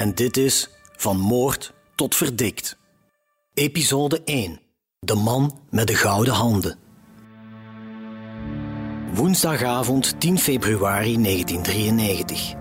en dit is Van Moord tot Verdikt. Episode 1. De man met de gouden handen. Woensdagavond 10 februari 1993.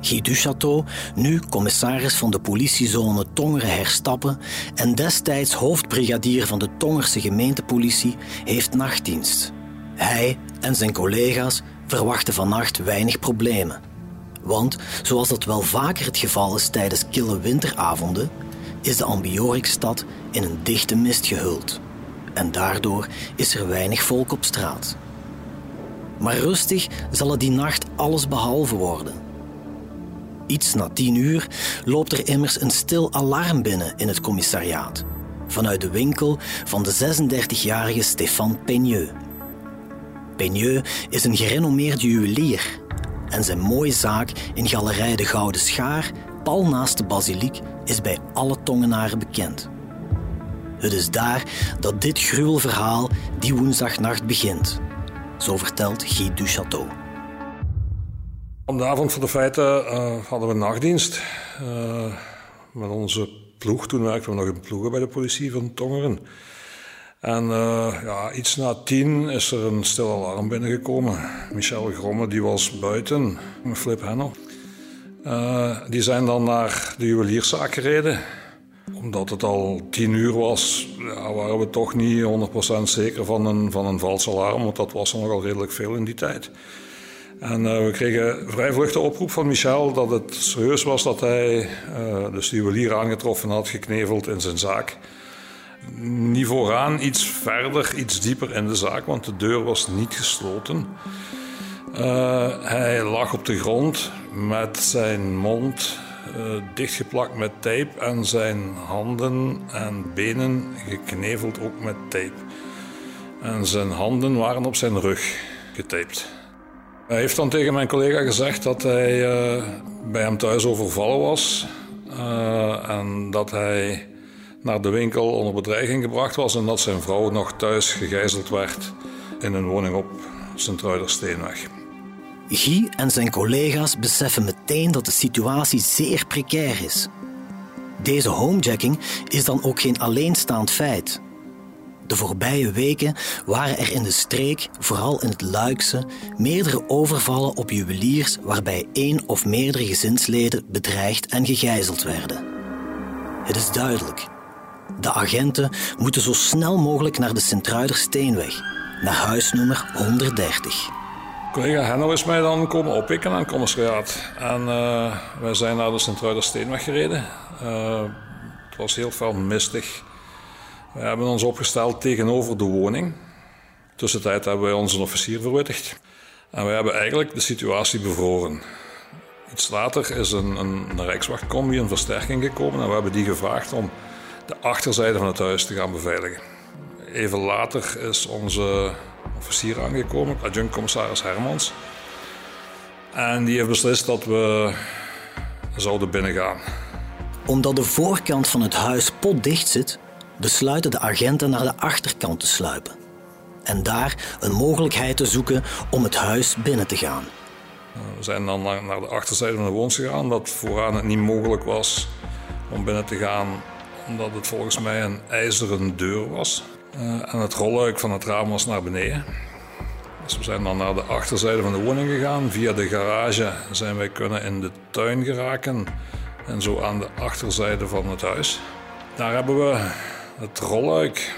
Guy Duchateau, nu commissaris van de politiezone Tongeren-Herstappen en destijds hoofdbrigadier van de Tongerse gemeentepolitie, heeft nachtdienst. Hij en zijn collega's verwachten vannacht weinig problemen. Want, zoals dat wel vaker het geval is tijdens kille winteravonden, is de Ambiorix-stad in een dichte mist gehuld. En daardoor is er weinig volk op straat. Maar rustig zal het die nacht alles behalve worden. Iets na tien uur loopt er immers een stil alarm binnen in het commissariaat. Vanuit de winkel van de 36-jarige Stéphane Peigneux. Peigneux is een gerenommeerde juwelier. En zijn mooie zaak in Galerij de Gouden Schaar, pal naast de basiliek, is bij alle tongenaren bekend. Het is daar dat dit gruwelverhaal die woensdagnacht begint. Zo vertelt Guy Duchateau. Op de avond van de feiten uh, hadden we nachtdienst. Uh, met onze ploeg, toen werkten we nog in ploegen bij de politie van Tongeren. En uh, ja, iets na tien is er een stil alarm binnengekomen. Michel Gromme die was buiten, Flip Hennel. die zijn dan naar de juwelierszaak gereden. Omdat het al tien uur was, waren we toch niet 100% zeker van een, van een vals alarm. Want dat was nogal redelijk veel in die tijd. En uh, we kregen vrij vlug de oproep van Michel dat het serieus was dat hij uh, dus de juwelier aangetroffen had, gekneveld in zijn zaak. Niet vooraan, iets verder, iets dieper in de zaak, want de deur was niet gesloten. Uh, hij lag op de grond met zijn mond dichtgeplakt met tape en zijn handen en benen gekneveld ook met tape. En zijn handen waren op zijn rug getaped. Hij heeft dan tegen mijn collega gezegd dat hij uh, bij hem thuis overvallen was. En dat hij naar de winkel onder bedreiging gebracht was. En dat zijn vrouw nog thuis gegijzeld werd in een woning op Sint-Ruidersteenweg. Guy en zijn collega's beseffen meteen dat de situatie zeer precair is. Deze homejacking is dan ook geen alleenstaand feit. De voorbije weken waren er in de streek, vooral in het Luikse, meerdere overvallen op juweliers waarbij één of meerdere gezinsleden bedreigd en gegijzeld werden. Het is duidelijk. De agenten moeten zo snel mogelijk naar de Sint-Ruidersteenweg, naar huisnummer 130. Collega Henno is mij dan komen oppikken aan het. En uh, wij zijn naar de Sint-Ruidersteenweg gereden. Uh, het was heel veel mistig. We hebben ons opgesteld tegenover de woning. Tussentijd hebben wij onze officier verwittigd. En wij hebben eigenlijk de situatie bevroren. Iets later is een, een, een Rijkswachtcombi, een versterking gekomen. En we hebben die gevraagd om de achterzijde van het huis te gaan beveiligen. Even later is onze officier aangekomen, adjunct-commissaris Hermans. En die heeft beslist dat we zouden binnengaan. Omdat de voorkant van het huis potdicht zit, besluiten de agenten naar de achterkant te sluipen en daar een mogelijkheid te zoeken om het huis binnen te gaan. We zijn dan naar de achterzijde van de woons gegaan, dat vooraan het niet mogelijk was om binnen te gaan, omdat het volgens mij een ijzeren deur was. Uh, en het rolluik van het raam was naar beneden. Dus we zijn dan naar de achterzijde van de woning gegaan. Via de garage zijn wij kunnen in de tuin geraken. En zo aan de achterzijde van het huis. Daar hebben we het rolluik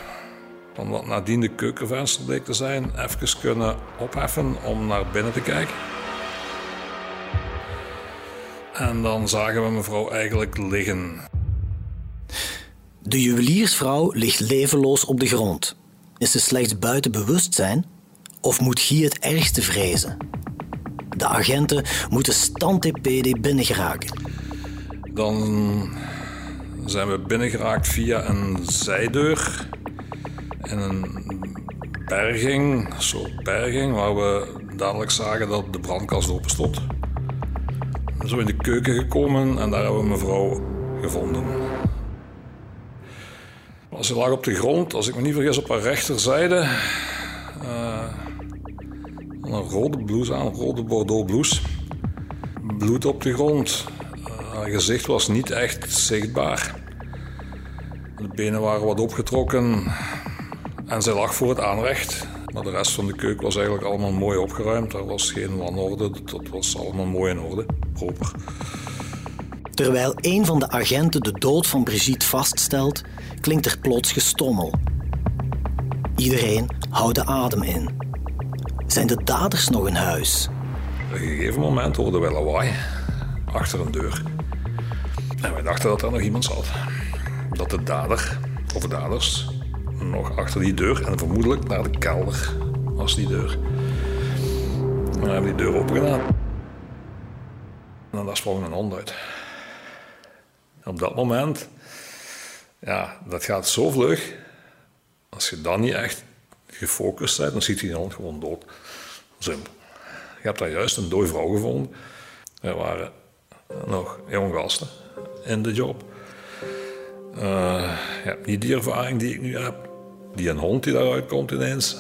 van wat nadien de keukenvenster bleek te zijn, even kunnen opheffen om naar binnen te kijken. En dan zagen we mevrouw eigenlijk liggen. De juweliersvrouw ligt levenloos op de grond. Is ze slechts buiten bewustzijn? Of moet Guy het ergste vrezen? De agenten moeten stand-TPD binnengeraken. Dan zijn we binnengeraakt via een zijdeur in een berging, een soort berging, waar we dadelijk zagen dat de brandkast open stond. Zo in de keuken gekomen en daar hebben we mevrouw gevonden. Ze lag op de grond, als ik me niet vergis, op haar rechterzijde. Uh, een rode blouse aan, een rode bordeaux blouse. Bloed op de grond. Uh, haar gezicht was niet echt zichtbaar. De benen waren wat opgetrokken en zij lag voor het aanrecht. Maar de rest van de keuken was eigenlijk allemaal mooi opgeruimd. Er was geen wanorde, dat was allemaal mooi in orde, proper. Terwijl een van de agenten de dood van Brigitte vaststelt, klinkt er plots gestommel. Iedereen houdt de adem in. Zijn de daders nog in huis? Op een gegeven moment hoorden wij lawaai achter een deur. En wij dachten dat er nog iemand zat. Dat de dader, of de daders, nog achter die deur en vermoedelijk naar de kelder was die deur. En we hebben die deur open gedaan. En daar sprong een hond uit. op dat moment, ja, dat gaat zo vlug. Als je dan niet echt gefocust bent, dan ziet die hond gewoon dood. Simpel. Je hebt daar juist een dode vrouw gevonden. Er waren nog jonge gasten in de job. Uh, ja, niet die ervaring die ik nu heb die een hond die daaruit komt ineens.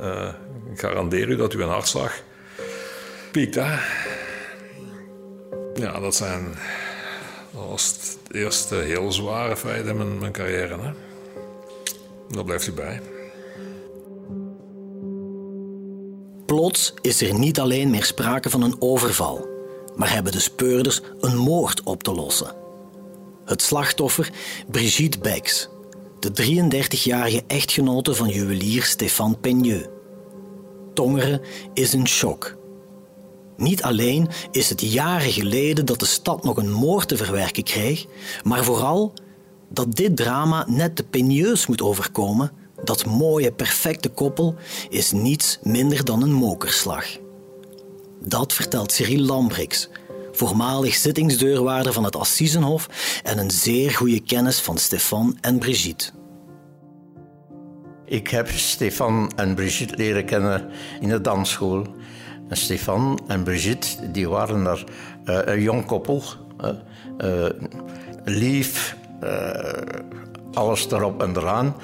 Uh, ik garandeer u dat u een hartslag piekt. Hè? Ja, dat zijn. Dat was het eerste heel zware feit in mijn, carrière. Hè? Daar blijft u bij. Plots is er niet alleen meer sprake van een overval, maar hebben de speurders een moord op te lossen. Het slachtoffer, Brigitte Bex, de 33-jarige echtgenote van juwelier Stéphane Peigneux. Tongeren is een shock. Niet alleen is het jaren geleden dat de stad nog een moord te verwerken kreeg, maar vooral dat dit drama net de Peigneux moet overkomen, dat mooie, perfecte koppel, is niets minder dan een mokerslag. Dat vertelt Cyril Lambrix, voormalig zittingsdeurwaarder van het Assisenhof en een zeer goede kennis van Stefan en Brigitte. Ik heb Stefan en Brigitte leren kennen in de dansschool. Stefan en Brigitte die waren daar uh, een jong koppel. Uh, lief, uh, alles erop en eraan.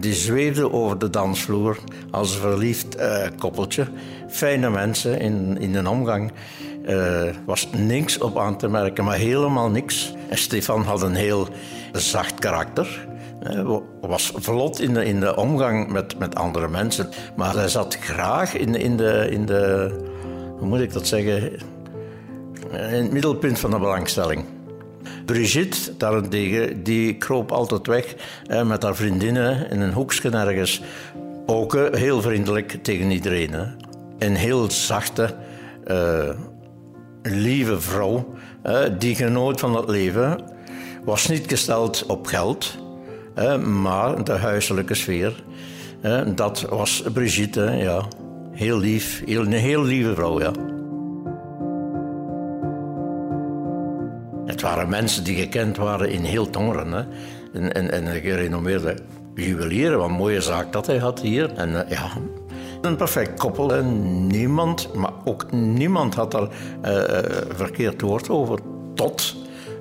die zweefden over de dansvloer als een verliefd koppeltje. Fijne mensen in, in een omgang. Er was niks op aan te merken, maar helemaal niks. En Stefan had een heel zacht karakter. Hij was vlot in de, in de omgang met, met andere mensen. Maar hij zat graag in, in, de, in de... Hoe moet ik dat zeggen? In het middelpunt van de belangstelling. Brigitte, daarentegen, die kroop altijd weg met haar vriendinnen in een hoekje ergens. Ook heel vriendelijk tegen iedereen. Hè. Een heel zachte, lieve vrouw die genoot van het leven. Was niet gesteld op geld maar de huiselijke sfeer, dat was Brigitte, ja. Heel lief, heel, een heel lieve vrouw, ja. Het waren mensen die gekend waren in heel Tongeren. Hè. En, en, en een gerenommeerde juwelier, wat een mooie zaak dat hij had hier. En eh, ja, een perfect koppel. En niemand, maar ook niemand had daar uh, verkeerd woord over. Tot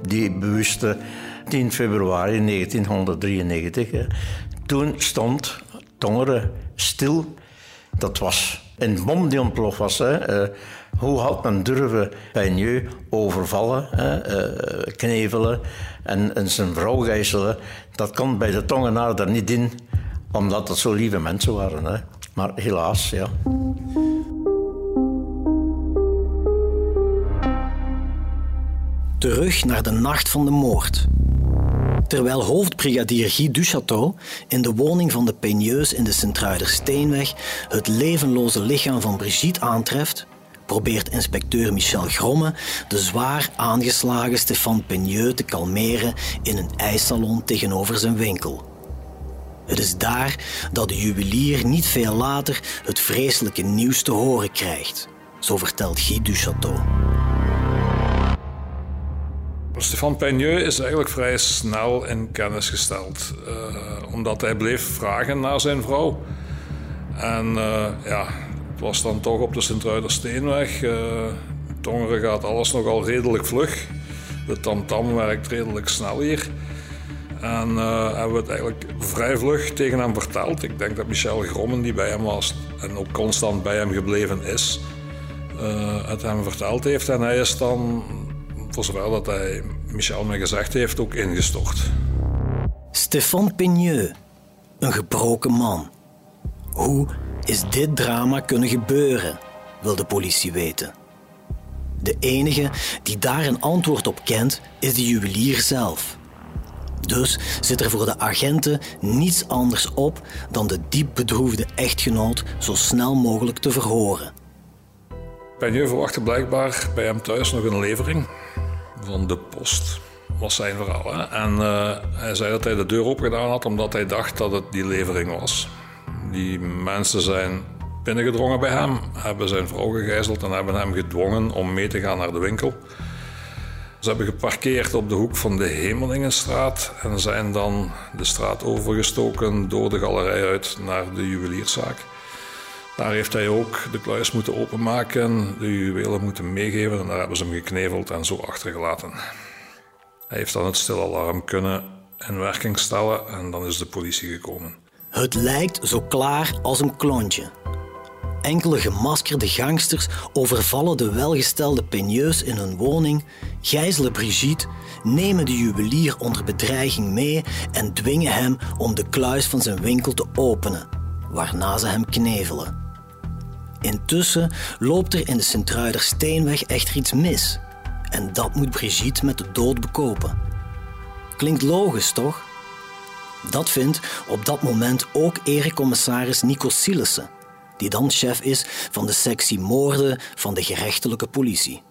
die bewuste 10 februari 1993. Toen stond Tongeren stil. Dat was een bom die ontploft was. Hè. Eh, hoe had men durven Peigneux overvallen, hè, uh, knevelen en, zijn vrouw gijzelen? Dat kon bij de Tongenaar er niet in Omdat het zo lieve mensen waren. Hè. Maar helaas, ja. Terug naar de nacht van de moord. Terwijl hoofdbrigadier Guy Duchateau in de woning van de Peigneus in de Sint-Truider Steenweg het levenloze lichaam van Brigitte aantreft, probeert inspecteur Michel Gromme de zwaar aangeslagen Stefan Peigneux te kalmeren in een ijssalon tegenover zijn winkel. Het is daar dat de juwelier niet veel later het vreselijke nieuws te horen krijgt, zo vertelt Guy Duchateau. Stefan Peigneux is eigenlijk vrij snel in kennis gesteld, uh, omdat hij bleef vragen naar zijn vrouw. En uh, ja, het was dan toch op de Sint-Ruidersteenweg. Uh, Tongeren gaat alles nogal redelijk vlug. De tamtam -tam werkt redelijk snel hier. En uh, hebben we het eigenlijk vrij vlug tegen hem verteld. Ik denk dat Michel Grommen, die bij hem was en ook constant bij hem gebleven is, het hem verteld heeft. En hij is dan, voor zover dat hij Michel mij gezegd heeft, ook ingestort. Stefan Pigneux, een gebroken man. Hoe is dit drama kunnen gebeuren, wil de politie weten. De enige die daar een antwoord op kent, is de juwelier zelf. Dus zit er voor de agenten niets anders op dan de diep bedroefde echtgenoot zo snel mogelijk te verhoren. Peigneux verwachtte blijkbaar bij hem thuis nog een levering van de post. Was zijn verhaal. Hè? En uh, hij zei dat hij de deur open gedaan had omdat hij dacht dat het die levering was. Die mensen zijn binnengedrongen bij hem, hebben zijn vrouw gegijzeld en hebben hem gedwongen om mee te gaan naar de winkel. Ze hebben geparkeerd op de hoek van de Hemelingenstraat en zijn dan de straat overgestoken door de galerij uit naar de juwelierszaak. Daar heeft hij ook de kluis moeten openmaken, de juwelen moeten meegeven en daar hebben ze hem gekneveld en zo achtergelaten. Hij heeft dan het stilalarm kunnen in werking stellen en dan is de politie gekomen. Het lijkt zo klaar als een klontje. Enkele gemaskerde gangsters overvallen de welgestelde Peigneus in hun woning, gijzelen Brigitte, nemen de juwelier onder bedreiging mee en dwingen hem om de kluis van zijn winkel te openen, waarna ze hem knevelen. Intussen loopt er in de Sint-Truider Steenweg echter iets mis. En dat moet Brigitte met de dood bekopen. Klinkt logisch, toch? Dat vindt op dat moment ook erecommissaris Nico Sielissen die dan chef is van de sectie moorden van de gerechtelijke politie.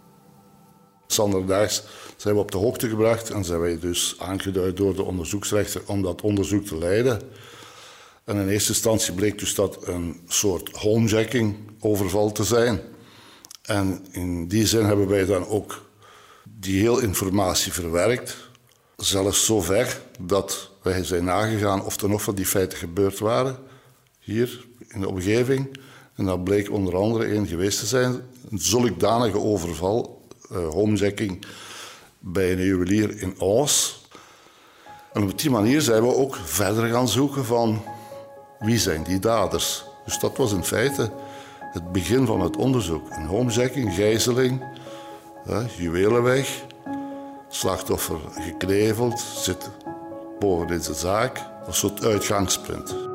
Zanderdaags zijn we op de hoogte gebracht en zijn wij dus aangeduid door de onderzoeksrechter om dat onderzoek te leiden. En in eerste instantie bleek dus dat een soort homejacking overval te zijn. En in die zin hebben wij dan ook die heel informatie verwerkt. Zelfs zover dat wij zijn nagegaan of er nog van die feiten gebeurd waren. Hier in de omgeving. En dat bleek onder andere een geweest te zijn. Een zolikdanige overval, uh, homejacking, bij een juwelier in Oos. En op die manier zijn we ook verder gaan zoeken van wie zijn die daders. Dus dat was in feite het begin van het onderzoek. Een homejacking, gijzeling, uh, juwelen weg, slachtoffer gekneveld, zit boven in zijn zaak. Een soort uitgangspunt.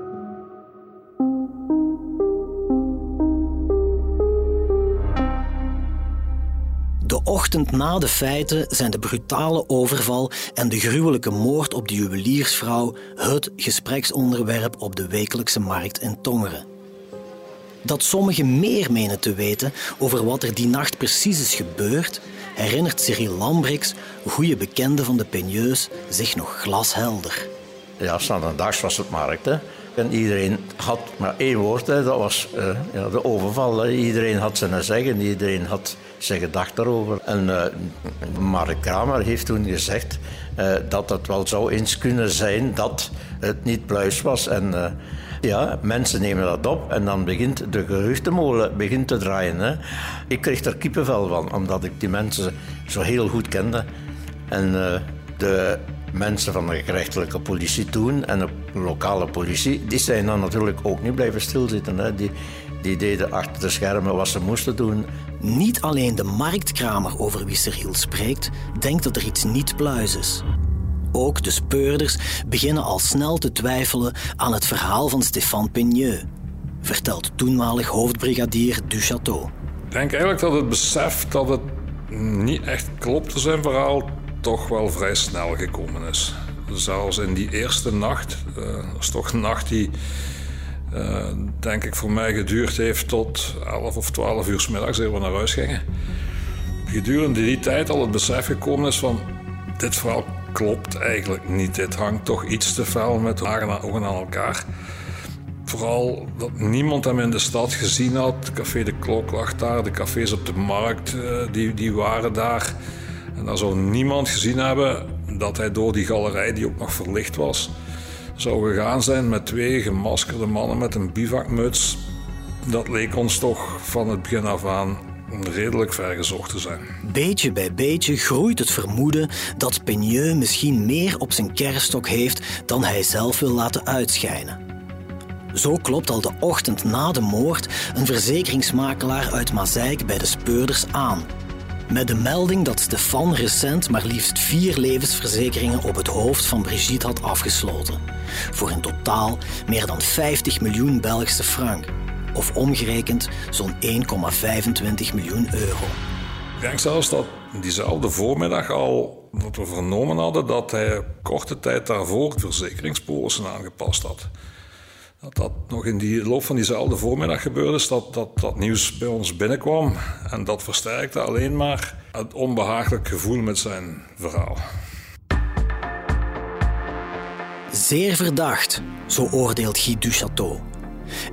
Ochtend na de feiten zijn de brutale overval en de gruwelijke moord op de juweliersvrouw het gespreksonderwerp op de wekelijkse markt in Tongeren. Dat sommigen meer menen te weten over wat er die nacht precies is gebeurd, herinnert Cyril Lambrix, goede bekende van de Peigneus, zich nog glashelder. Ja, dag was het markt. Hè. En iedereen had maar één woord, dat was uh, ja, de overval. Iedereen had zijn zeggen, iedereen had zijn gedacht daarover. En uh, Mark Kramer heeft toen gezegd uh, dat het wel zou eens kunnen zijn dat het niet pluis was. En ja, mensen nemen dat op en dan begint de geruchtenmolen begint te draaien. Hè. Ik kreeg er kippenvel van, omdat ik die mensen zo heel goed kende. En de mensen van de gerechtelijke politie toen en de lokale politie, die zijn dan natuurlijk ook niet blijven stilzitten. Hè. Die, die deden achter de schermen wat ze moesten doen. Niet alleen de marktkramer over wie Cyril spreekt, denkt dat er iets niet pluis is. ook de speurders beginnen al snel te twijfelen aan het verhaal van Stéphane Pigneux, vertelt toenmalig hoofdbrigadier du Château. Ik denk eigenlijk dat het besef dat het niet echt klopte zijn verhaal toch wel vrij snel gekomen is. Zelfs in die eerste nacht, uh, dat is toch een nacht die uh, denk ik voor mij geduurd heeft tot 11 of 12 uur s middags eer we naar huis gingen. Gedurende die tijd al het besef gekomen is van dit verhaal klopt eigenlijk niet. Dit hangt toch iets te fel met hagen ogen aan elkaar. Vooral dat niemand hem in de stad gezien had. Café de Klok lag daar, de cafés op de markt uh, die, die waren daar. En dan zou niemand gezien hebben dat hij door die galerij, die ook nog verlicht was, zou gegaan zijn met twee gemaskerde mannen met een bivakmuts. Dat leek ons toch van het begin af aan redelijk ver gezocht te zijn. Beetje bij beetje groeit het vermoeden dat Peigneux misschien meer op zijn kerststok heeft dan hij zelf wil laten uitschijnen. Zo klopt al de ochtend na de moord een verzekeringsmakelaar uit Mazeik bij de speurders aan. Met de melding dat Stefan recent maar liefst vier levensverzekeringen op het hoofd van Brigitte had afgesloten. Voor in totaal meer dan 50 miljoen Belgische frank. Of omgerekend zo'n 1,25 miljoen euro. Ik denk zelfs dat diezelfde voormiddag al dat we vernomen hadden dat hij korte tijd daarvoor verzekeringspolissen aangepast had dat dat nog in die loop van diezelfde voormiddag gebeurde, dat, dat dat nieuws bij ons binnenkwam. En dat versterkte alleen maar het onbehagelijk gevoel met zijn verhaal. Zeer verdacht, zo oordeelt Guy Duchateau.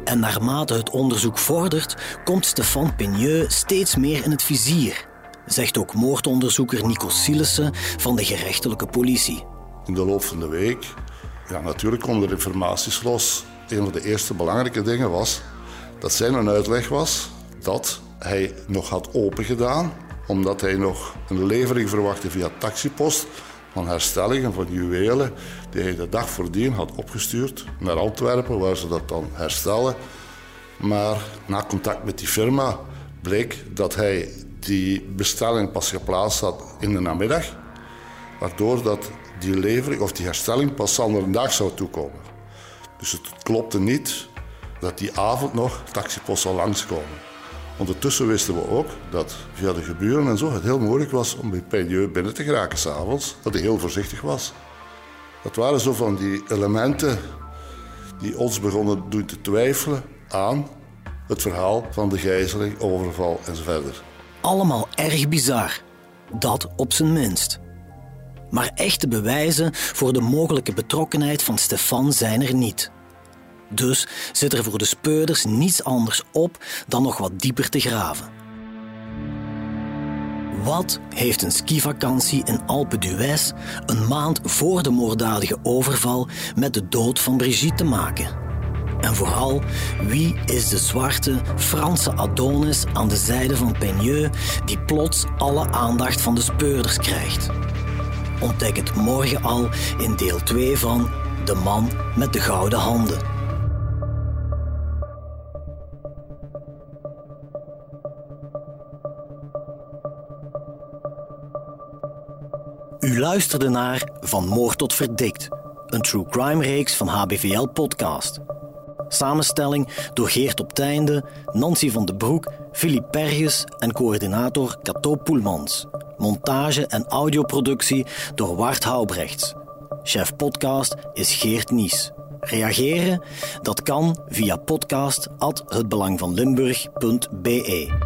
En naarmate het onderzoek vordert, komt Stefan Pigneux steeds meer in het vizier, zegt ook moordonderzoeker Nico Sillessen van de gerechtelijke politie. In de loop van de week, ja, natuurlijk komen er informaties los een van de eerste belangrijke dingen was dat zijn uitleg was dat hij nog had opengedaan, omdat hij nog een levering verwachtte via taxipost van herstellingen van juwelen die hij de dag voordien had opgestuurd naar Antwerpen, waar ze dat dan herstellen. Maar na contact met die firma bleek dat hij die bestelling pas geplaatst had in de namiddag, waardoor dat die levering of die herstelling pas een dag zou toekomen. Dus het klopte niet dat die avond nog taxipost zou langskomen. Ondertussen wisten we ook dat via de geburen en zo het heel moeilijk was om bij Peigneux binnen te geraken s'avonds. Dat hij heel voorzichtig was. Dat waren zo van die elementen die ons begonnen doen te twijfelen aan het verhaal van de gijzeling, overval enzovoort. Allemaal erg bizar. Dat op zijn minst. Maar echte bewijzen voor de mogelijke betrokkenheid van Stefan zijn er niet. Dus zit er voor de speurders niets anders op dan nog wat dieper te graven. Wat heeft een skivakantie in Alpe d'Huez een maand voor de moorddadige overval met de dood van Brigitte te maken? En vooral, wie is de zwarte Franse Adonis aan de zijde van Peigneux die plots alle aandacht van de speurders krijgt? Ontdek het morgen al in deel 2 van De man met de gouden handen. U luisterde naar Van Moord tot Verdikt, een true crime reeks van HBVL Podcast. Samenstelling door Geert op Teinde, Nancy van den Broek, Philippe Perges en coördinator Cato Poelmans. Montage en audioproductie door Wart Houbrechts. Chef podcast is Geert Nies. Reageren? Dat kan via podcast@hetbelangvanlimburg.be.